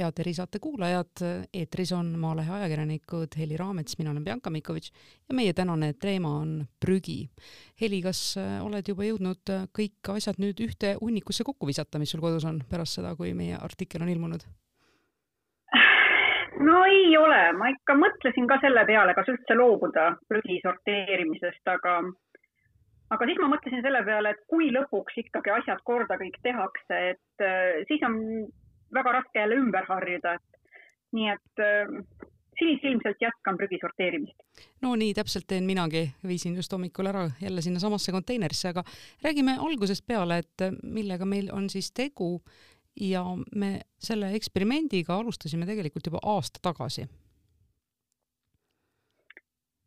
head erisaate kuulajad, eetris on Maalehe ajakirjanikud Heli Raamets, mina olen Bianca Mikovitš ja meie tänane teema on prügi. Heli, kas äh, oled juba jõudnud äh, kõik asjad nüüd ühte hunnikusse kokku visata, mis sul kodus on pärast seda, kui meie artikkel on ilmunud? no ei ole, ma ikka mõtlesin ka selle peale, kas üldse loobuda prügi sorteerimisest, aga aga siis ma mõtlesin selle peale, et kui lõpuks ikkagi asjad korda kõik tehakse, et äh, siis on väga raske jälle ümber harjuda, et nii et äh, siis ilmselt jätkan prügi sorteerimist. no nii täpselt teen minagi, viisin just hommikul ära jälle sinnasamasse konteinerisse, aga räägime algusest peale, et millega meil on siis tegu ja me selle eksperimendiga alustasime tegelikult juba aasta tagasi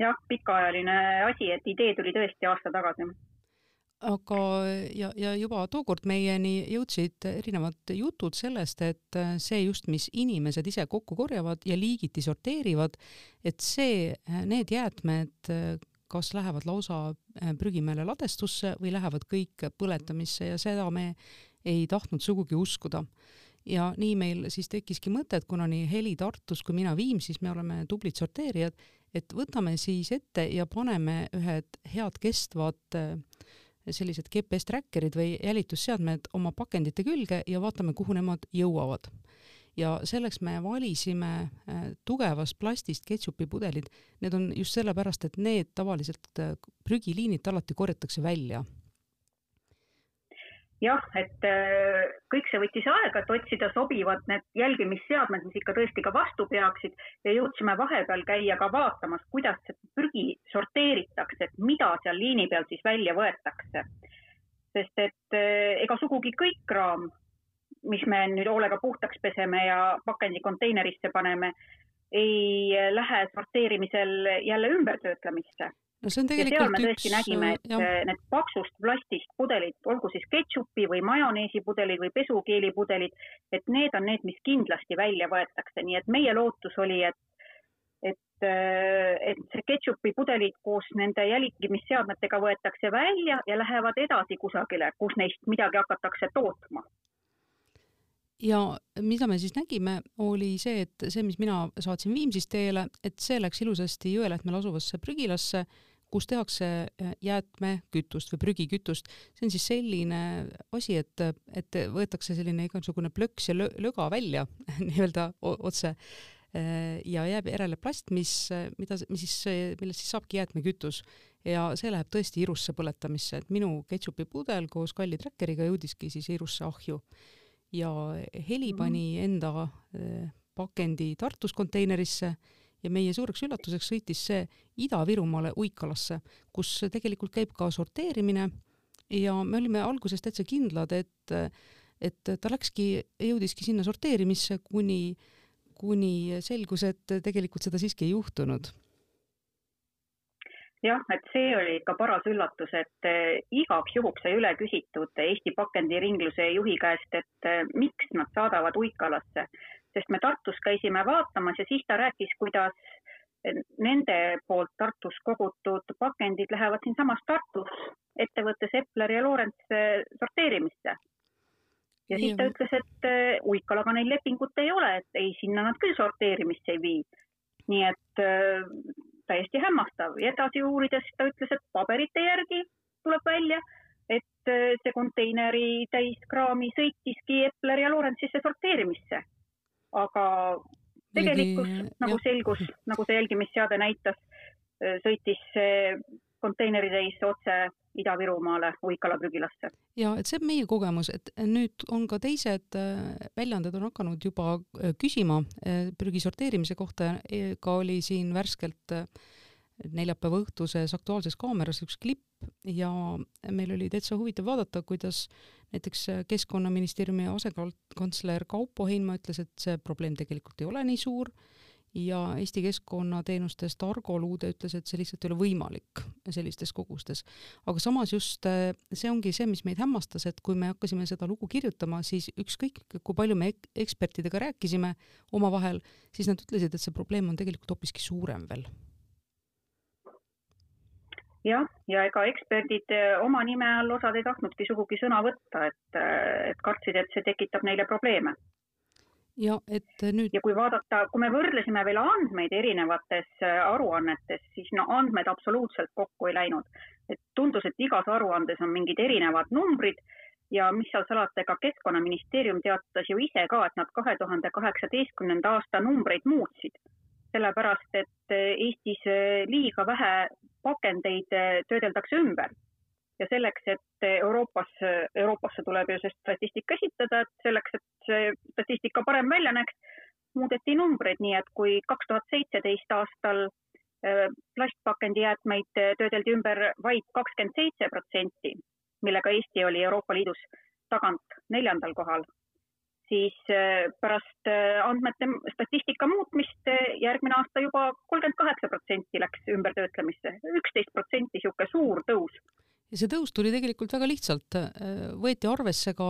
jah, pikaajaline asi, et idee tuli tõesti aasta tagasi. Aga, ja, ja juba tookord meieni jõudsid erinevad jutud sellest, et see just, mis inimesed ise kokku korjavad ja liigiti sorteerivad, et see, need jäätmed kas lähevad lausa prügimäele ladestusse või lähevad kõik põletamisse ja seda me ei tahtnud sugugi uskuda. Ja nii meil siis tekkiski mõte, et kuna nii Heli Tartus kui mina Viimsis, me oleme tublid sorteerijad, et võtame siis ette ja paneme ühed head kestvad äh, sellised GPS tracker'id või jälitusseadmed oma pakendite külge ja vaatame, kuhu nemad jõuavad. ja selleks me valisime äh, tugevast plastist ketšupi pudelid, need on just sellepärast, et need tavaliselt äh, prügiliinilt alati korjatakse välja jah, et äh, kõik see võttis aega, et otsida sobivad need jälgimisseadmed, mis ikka tõesti ka vastu peaksid ja jõudsime vahepeal käia ka vaatamas, kuidas prügi sorteeritakse, et mida seal liini peal siis välja võetakse. sest et äh, ega sugugi kõik kraam, mis me nüüd hoolega puhtaks peseme ja pakendikonteinerisse paneme, ei lähe sorteerimisel jälle ümbertöötlemisse no see on tegelikult ja seal me tõesti üks, nägime, et jah. need paksust plastist pudelid, olgu siis ketšupi või majoneesipudelid või pesukeelipudelid, et need on need, mis kindlasti välja võetakse, nii et meie lootus oli, et et, et see ketšupi pudelid koos nende jälgimisseadmetega võetakse välja ja lähevad edasi kusagile, kus neist midagi hakatakse tootma. Ja mida me siis nägime, oli see, et see, mis mina saatsin Viimsist teele, et see läks ilusasti Jõelähtmel asuvasse prügilasse kus tehakse äh, jäätmekütust või prügikütust. see on siis selline asi, et, et võetakse selline igasugune plöks ja löga välja nii-öelda otse äh, ja jääb järele plast, mis, mida, mis siis, millest siis saabki jäätmekütus ja see läheb tõesti irusse põletamisse, et minu ketšupi pudel koos kalli trackeriga jõudiski siis irusse ahju. ja Heli pani mhm. enda äh, pakendi Tartus konteinerisse ja meie suureks üllatuseks sõitis see Ida-Virumaale Uikalasse, kus tegelikult käib ka sorteerimine. Ja me olime alguses täitsa kindlad, et, et ta läkski, jõudiski sinna sorteerimisse, kuni, kuni selgus, et tegelikult seda siiski ei juhtunud. Jah, et see oli ikka paras üllatus, et eh, igaks juhuks sai üle küsitud Eesti pakendiringluse juhi käest, et eh, miks nad saadavad Uikalasse sest me Tartus käisime vaatamas ja siis ta rääkis, kuidas nende poolt Tartus kogutud pakendid lähevad siinsamas Tartus ettevõttes Epler ja Lorents sorteerimisse. ja siis ta ütles, et äh, Uikalaga neil lepingut ei ole, et ei, sinna nad küll sorteerimisse ei vii. nii et äh, täiesti hämmastav ja edasi uurides ta ütles, et paberite järgi tuleb välja, et äh, see konteineri täis kraami sõitiski Epler ja Lorentsisse sorteerimisse aga tegelikkus, nagu jah. selgus, nagu see jälgimisseade näitas, sõitis see konteinerireis otse Ida-Virumaale Uikala prügilasse. ja et see on meie kogemus, et nüüd on ka teised äh, väljaanded on hakanud juba äh, küsima äh, prügi sorteerimise kohta, ka oli siin värskelt neljapäeva õhtuses Aktuaalses Kaameras üks klipp ja meil oli täitsa huvitav vaadata, kuidas näiteks Keskkonnaministeeriumi asekantsler Kaupo Heinma ütles, et see probleem tegelikult ei ole nii suur ja Eesti Keskkonnateenustest Argo Luude ütles, et see lihtsalt ei ole võimalik sellistes kogustes. aga samas just see ongi see, mis meid hämmastas, et kui me hakkasime seda lugu kirjutama, siis ükskõik, kui palju me ekspertidega rääkisime omavahel, siis nad ütlesid, et see probleem on tegelikult hoopiski suurem veel jah, ja ega eksperdid eh, oma nime all osad ei tahtnudki sugugi sõna võtta, et, eh, et kartsid, et see tekitab neile probleeme. ja et nüüd. ja kui vaadata, kui me võrdlesime veel andmeid erinevates aruannetes, siis no andmed absoluutselt kokku ei läinud. et tundus, et igas aruandes on mingid erinevad numbrid ja mis seal salata, ega Keskkonnaministeerium teatas ju ise ka, et nad kahe tuhande kaheksateistkümnenda aasta numbreid muutsid. Sellepärast, et äh, Eestis äh, liiga vähe pakendeid töödeldakse ümber. Ja selleks, et Euroopas, Euroopasse tuleb ju see statistika esitada, et selleks, et see statistika parem välja näeks, muudeti numbreid, nii et kui kaks tuhat seitseteist aastal plastpakendijäätmeid töödeldi ümber vaid kakskümmend seitse protsenti, millega Eesti oli Euroopa Liidus tagant neljandal kohal, siis äh, pärast äh, andmete statistika muutmist järgmine aasta juba kolmkümmend kaheksa protsenti läks ümbertöötlemisse, üksteist protsenti niisugune suur tõus. Ja see tõus tuli tegelikult väga lihtsalt, võeti arvesse ka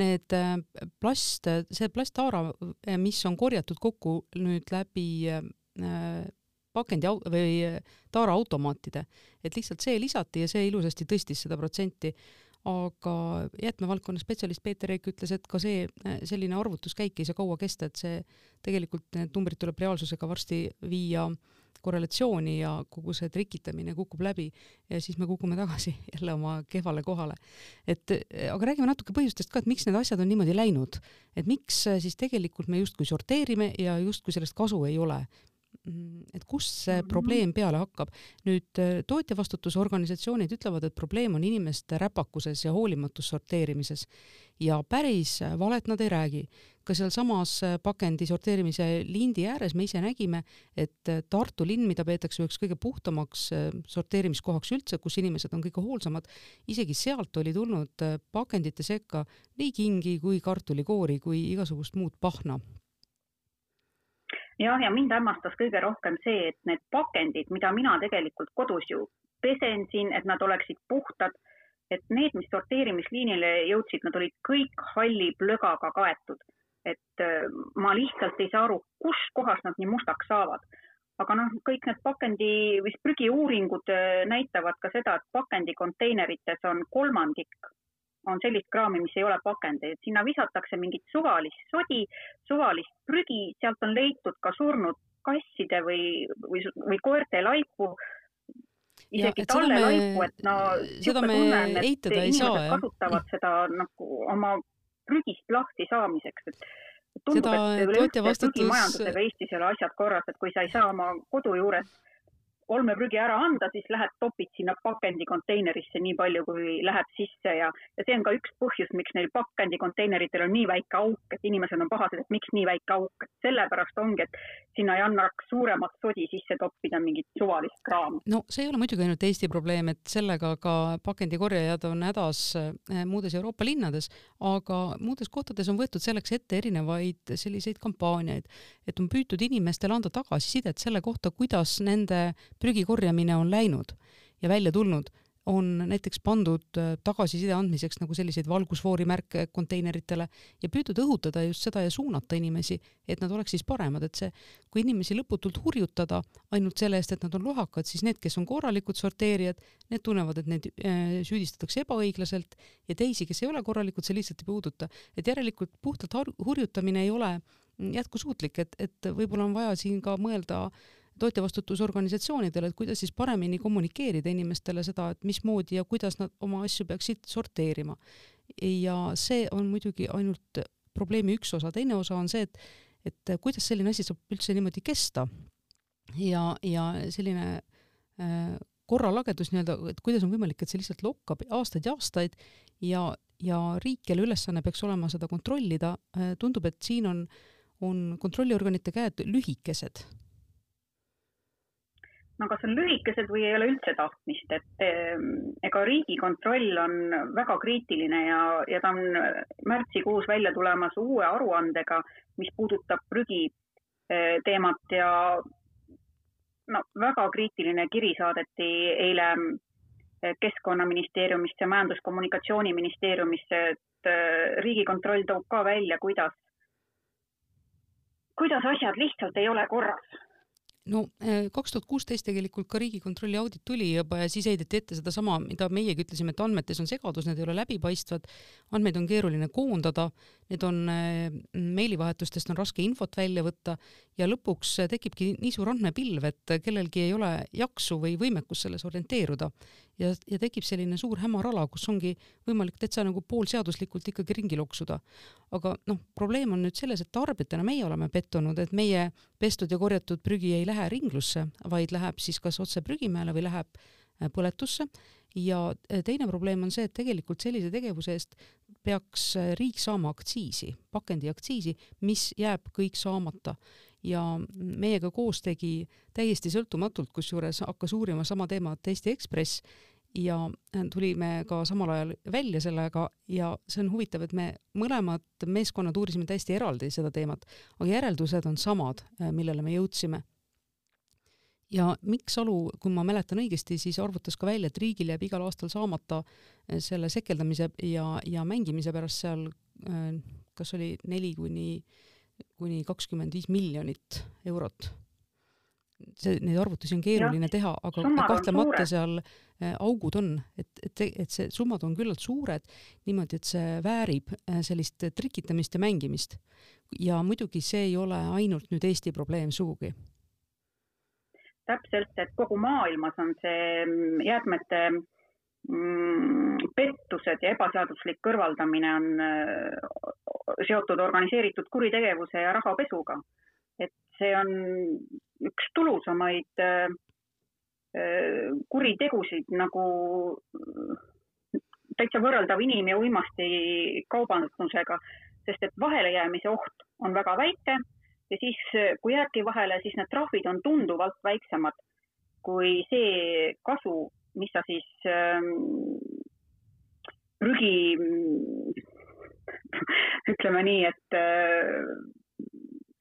need plast, see plasttaara, äh, mis on korjatud kokku nüüd läbi pakendi või taaraautomaatide, et lihtsalt see lisati ja see ilusasti tõstis seda protsenti. Aga jäätmevaldkonna spetsialist Peeter Eik ütles, et ka see, selline arvutuskäik ei saa kaua kesta, et see tegelikult need numbrid tuleb reaalsusega varsti viia äh, korrelatsiooni ja kogu see trikitamine kukub läbi ja siis me kukume tagasi jälle oma kehvale kohale. et aga räägime natuke põhjustest ka, et miks need asjad on niimoodi läinud, et miks siis tegelikult me justkui sorteerime ja justkui sellest kasu ei ole et kust see mhm. probleem peale hakkab. nüüd tootjavastutusorganisatsioonid ütlevad, et probleem on inimeste räpakuses ja hoolimatus sorteerimises ja päris valet nad ei räägi ka sealsamas äh, pakendi sorteerimise lindi ääres me ise nägime, et äh, Tartu linn, mida peetakse üheks kõige puhtamaks äh, sorteerimiskohaks üldse, kus inimesed on kõige hoolsamad, isegi sealt oli tulnud pakendite sekka nii kingi kui kartulikoori kui igasugust muud pahna jah, ja mind hämmastas kõige rohkem see, et need pakendid, mida mina tegelikult kodus ju pesen siin, et nad oleksid puhtad, et need, mis sorteerimisliinile jõudsid, nad olid kõik halli plögaga kaetud et äh, ma lihtsalt ei saa aru, kuskohast nad nii mustaks saavad. aga noh, kõik need pakendi või prügiuuringud äh, näitavad ka seda, et pakendikonteinerites on kolmandik on sellist kraami, mis ei ole pakend, et sinna visatakse mingit suvalist sodi, suvalist prügi, sealt on leitud ka surnud kasside või, või, või koerte laipu isegi tallelaipu, et no seda me eitada ei saa, jah. kasutavad seda nagu oma prügist lahti saamiseks, et tundub, et üleüldse vastutus... prügimajandusega Eestis ei ole asjad korras, et kui sa ei saa oma kodu juures olmeprügi ära anda, siis lähed topid sinna pakendikonteinerisse nii palju, kui läheb sisse ja, ja see on ka üks põhjus, miks neil pakendikonteineritel on nii väike auk, et inimesed on pahased, et miks nii väike auk, et sellepärast ongi, et sinna ei annaks suuremat sodi sisse toppida mingit suvalist kraami. no see ei ole muidugi ainult Eesti probleem, et sellega ka pakendikorjajad on hädas eh, muudes Euroopa linnades, aga muudes kohtades on võetud selleks ette erinevaid selliseid kampaaniaid, et on püütud inimestele anda tagasisidet selle kohta, kuidas nende prügi korjamine on läinud ja välja tulnud, on näiteks pandud äh, tagasiside andmiseks nagu selliseid valgusfoorimärke konteineritele ja püütud õhutada just seda ja suunata inimesi, et nad oleks siis paremad, et see, kui inimesi lõputult hurjutada ainult selle eest, et nad on lohakad, siis need, kes on korralikud sorteerijad, need tunnevad, et neid äh, süüdistatakse ebaõiglaselt ja teisi, kes ei ole korralikud, see lihtsalt ei puuduta. et järelikult puhtalt hurjutamine ei ole jätkusuutlik, et, et võib-olla on vaja siin ka mõelda äh, tootjavastutusorganisatsioonidele, et kuidas siis paremini kommunikeerida inimestele seda, et mismoodi ja kuidas nad oma asju peaksid sorteerima. ja see on muidugi ainult probleemi üks osa, teine osa on see, et, et kuidas selline asi saab üldse niimoodi kesta. ja, ja selline äh, korralagedus nii-öelda, et kuidas on võimalik, et see lihtsalt lokkab aastaid ja aastaid ja, ja riik, kelle ülesanne peaks olema seda kontrollida, äh, tundub, et siin on, on kontrolliorganite käed lühikesed no kas on lühikesed või ei ole üldse tahtmist, et ehm, ega Riigikontroll on väga kriitiline ja, ja ta on märtsikuus välja tulemas uue aruandega, mis puudutab prügi eh, teemat ja no väga kriitiline kiri saadeti eile eh, Keskkonnaministeeriumisse, Majandus-Kommunikatsiooniministeeriumisse, et eh, Riigikontroll toob ka välja, kuidas, kuidas asjad lihtsalt ei ole korras no äh, kaks tuhat kuusteist tegelikult ka Riigikontrolli audit tuli juba ja siis heideti ette sedasama, mida meiegi ütlesime, et andmetes on segadus, need ei ole läbipaistvad, andmeid on keeruline koondada, need on, äh, meilivahetustest on raske infot välja võtta ja lõpuks tekibki nii suur andmepilv, et kellelgi ei ole jaksu või võimekust selles orienteeruda. ja, ja tekib selline suur hämar ala, kus ongi võimalik täitsa nagu poolseaduslikult ikkagi ringi loksuda. aga noh, probleem on nüüd selles, et tarbijatena meie oleme pettunud, et meie pestud ja korjatud prügi ei lähe ringlusse, vaid läheb siis kas otse prügimäele või läheb äh, põletusse ja äh, teine probleem on see, et tegelikult sellise tegevuse eest peaks äh, riik saama aktsiisi, pakendiaktsiisi, mis jääb kõik saamata ja meiega koos tegi täiesti sõltumatult, kusjuures hakkas uurima sama teemat Eesti Ekspress ja tulime ka samal ajal välja sellega ja see on huvitav, et me mõlemad meeskonnad uurisime täiesti eraldi seda teemat, aga järeldused on samad, millele me jõudsime. Ja Mikk Salu, kui ma mäletan õigesti, siis arvutas ka välja, et riigil jääb igal aastal saamata selle sekeldamise ja, ja mängimise pärast seal kas oli neli kuni, kuni kakskümmend viis miljonit eurot see, neid arvutusi on keeruline ja, teha, aga kahtlemata seal äh, augud on, et, et, et see summad on küllalt suured niimoodi, et see väärib sellist trikitamist ja mängimist. ja muidugi see ei ole ainult nüüd Eesti probleem sugugi. Täpselt, et kogu maailmas on see mm, jäätmete mm, pettused ja ebaseaduslik kõrvaldamine on seotud organiseeritud kuritegevuse ja rahapesuga. et see on üks tulusamaid kuritegusid nagu äh, täitsa võrreldav inim- ja uimastikaubandusega, sest et vahelejäämise oht on väga väike ja siis, kui jääbki vahele, siis need trahvid on tunduvalt väiksemad kui see kasu, mis sa siis ähm, prügi, ütleme nii, et äh,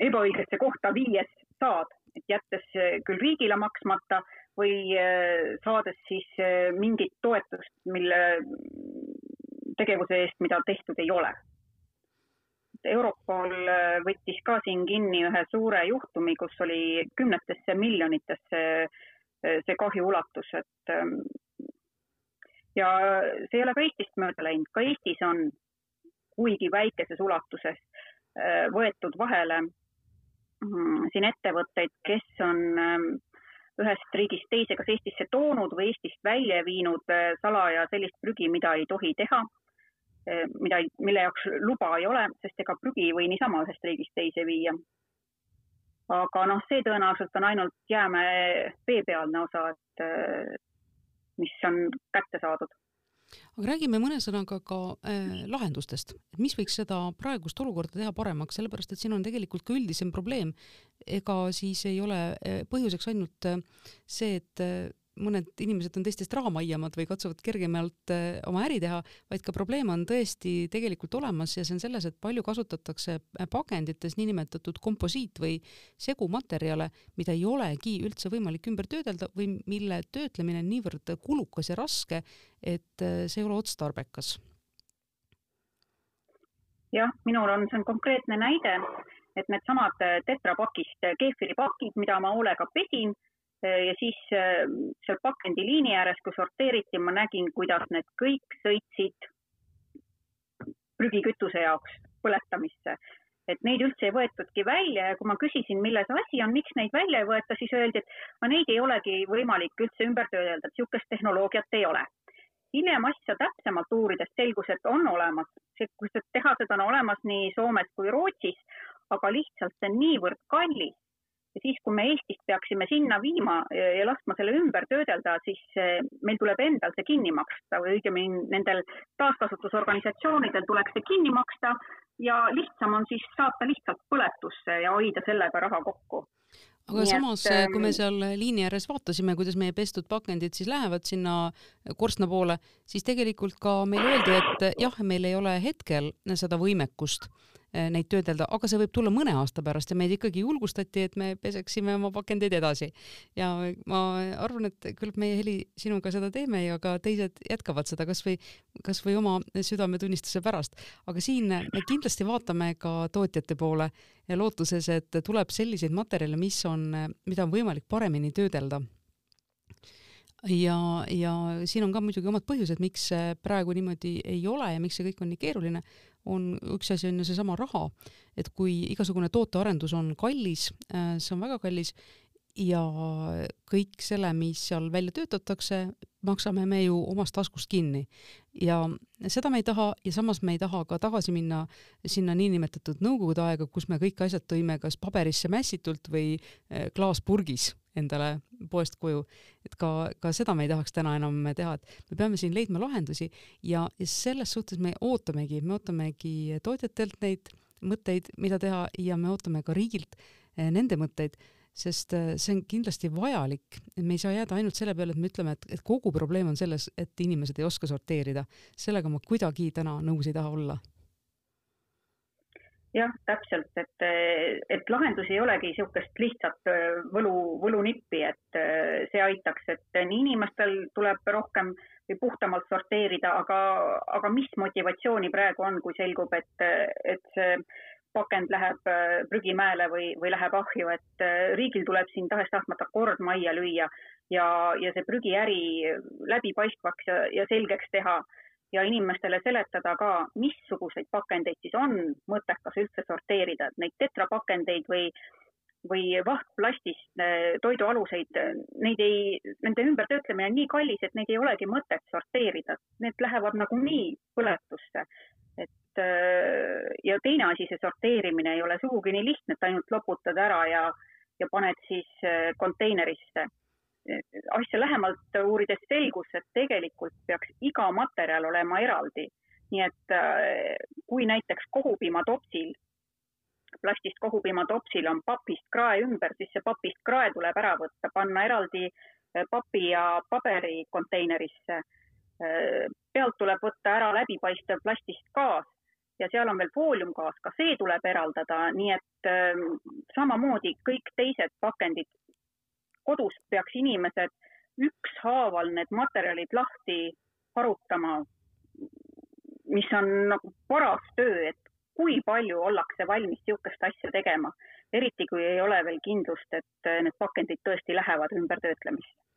ebaõigesse kohta viies saad et jättes eh, küll riigile maksmata või eh, saades siis mingit toetust, mille tegevuse eest, mida tehtud ei ole. Europol võttis ka siin kinni ühe suure juhtumi, kus oli kümnetesse miljonitesse see kahju ulatus, et ja see ei ole ka Eestist mööda läinud, ka Eestis on kuigi väikeses ulatuses võetud vahele Mm, siin ettevõtteid, kes on ähm, ühest riigist teise, kas Eestisse toonud või Eestist välja viinud äh, salaja sellist prügi, mida ei tohi teha, äh, mida, mille jaoks luba ei ole, sest ega prügi ei või niisama ühest riigist teise viia. aga noh, see tõenäoliselt on ainult jäämäe veepealne osa, et äh, mis on kätte saadud aga räägime mõne sõnaga ka äh, lahendustest, et mis võiks seda praegust olukorda teha paremaks, sellepärast et siin on tegelikult ka üldisem probleem. ega siis ei ole põhjuseks ainult see, et mõned inimesed on teistest rahamaiamad või katsuvad kergemalt äh, oma äri teha, vaid ka probleem on tõesti tegelikult olemas ja see on selles, et palju kasutatakse äh, pakendites niinimetatud komposiit või segumaterjale, mida ei olegi üldse võimalik ümber töödelda või mille töötlemine on niivõrd kulukas ja raske, et äh, see ei ole otstarbekas. jah, minul on, see on konkreetne näide, et needsamad tetrapakist keefiripakid, mida ma hoolega pesin ja siis äh, seal pakendiliini ääres, kus sorteeriti, ma nägin, kuidas need kõik sõitsid prügikütuse jaoks põletamisse. et neid üldse ei võetudki välja ja kui ma küsisin, milles asi on, miks neid välja ei võeta, siis öeldi, et neid ei olegi võimalik üldse ümber töödelda, et niisugust tehnoloogiat ei ole. hiljem asja täpsemalt uurides selgus, et on olemas, tehased on olemas nii Soomes kui Rootsis, aga lihtsalt see on niivõrd kallis, ja siis, kui me Eestist peaksime sinna viima ja laskma selle ümber töödelda, siis eh, meil tuleb endal see kinni maksta või õigemini nendel taaskasutusorganisatsioonidel tuleks see kinni maksta ja lihtsam on siis saata lihtsalt põletusse ja hoida sellega raha kokku. Aga Nii samas, et, kui me ehm, seal liini ääres vaatasime, kuidas meie pestud pakendid siis lähevad sinna korstna poole, siis tegelikult ka meile öeldi, et jah, meil ei ole hetkel seda võimekust. eh, neid töödelda, aga see võib tulla mõne aasta pärast ja meid ikkagi julgustati, et me peseksime oma pakendeid edasi. ja ma arvan, et küllap meie Heli sinuga seda teeme ja ka teised jätkavad seda kasvõi, kasvõi oma südametunnistuse pärast. aga siin me kindlasti vaatame ka tootjate poole lootuses, et tuleb selliseid materjale, mis on, mida on võimalik paremini töödelda ja, ja siin on ka muidugi omad põhjused, miks see praegu niimoodi ei ole ja miks see kõik on nii keeruline, on üks asi on ju seesama raha, et kui igasugune tootearendus on kallis, äh, see on väga kallis ja kõik selle, mis seal välja töötatakse, maksame me ju omast taskust kinni. ja seda me ei taha ja samas me ei taha ka tagasi minna sinna niinimetatud nõukogude aega, kus me kõik asjad tõime kas paberisse mässitult või äh, klaaspurgis endale poest koju. et ka, ka seda me ei tahaks täna enam teha, et me peame siin leidma lahendusi ja, ja selles suhtes me ootamegi, me ootamegi tootjatelt neid mõtteid, mida teha ja me ootame ka riigilt eh, nende mõtteid, sest eh, see on kindlasti vajalik, me ei saa jääda ainult selle peale, et me ütleme, et, et kogu probleem on selles, et inimesed ei oska sorteerida. sellega ma kuidagi täna nõus ei taha olla jah, täpselt, et, et lahendus ei olegi niisugust lihtsat äh, võlu, võlunippi, et äh, see aitaks, et nii inimestel tuleb rohkem või puhtamalt sorteerida, aga, aga mis motivatsiooni praegu on, kui selgub, et, et see pakend läheb äh, prügimäele või, või läheb ahju, et riigil tuleb siin tahes-tahtmata kord majja lüüa ja, ja see prügiäri läbipaistvaks ja, ja selgeks teha ja inimestele seletada ka, missuguseid pakendeid siis on mõttekas üldse sorteerida, et neid tetrapakendeid või, või vahtplastist äh, toidualuseid, neid ei, nende ümbertöötlemine on nii kallis, et neid ei olegi mõtet sorteerida, need lähevad nagunii põletusse. et äh, ja teine asi, see sorteerimine ei ole sugugi nii lihtne, et ainult loputad ära ja, ja paned siis konteinerisse asja lähemalt uurides selgus, et tegelikult peaks iga materjal olema eraldi. nii et äh, kui näiteks kohupiimatopsil, plastist kohupiimatopsil on papist krae ümber, siis see papist krae tuleb ära võtta, panna eraldi äh, papi ja paberi konteinerisse. Pealt tuleb võtta ära läbipaistev plastist gaas ja seal on veel fooliumgaas, ka see tuleb eraldada, nii et samamoodi kõik teised pakendid kodus peaks inimesed ükshaaval need materjalid lahti harutama, mis on nagu paras töö, et kui palju ollakse valmis niisugust asja tegema, eriti kui ei ole veel kindlust, et need pakendid tõesti lähevad ümbertöötlemisse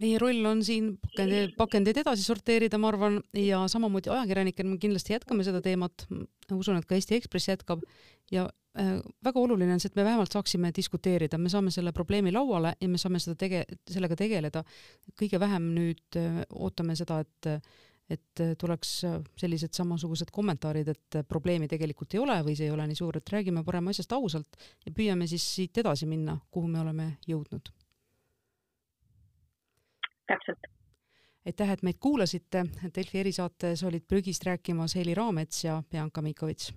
meie roll on siin pakendeid, pakendeid edasi sorteerida, ma arvan, ja samamoodi ajakirjanikena me kindlasti jätkame seda teemat. usun, et ka Eesti Ekspress jätkab ja Äh, väga oluline on see, et me vähemalt saaksime diskuteerida, me saame selle probleemi lauale ja me saame seda tege-, sellega tegeleda. kõige vähem nüüd äh, ootame seda, et et tuleks sellised samasugused kommentaarid, et probleemi tegelikult ei ole või see ei ole nii suur, et räägime parem asjast ausalt ja püüame siis siit edasi minna, kuhu me oleme jõudnud. Täpselt. aitäh, et meid kuulasite, Delfi erisaates olid prügist rääkimas Heli Raamets ja Bianca Mikovits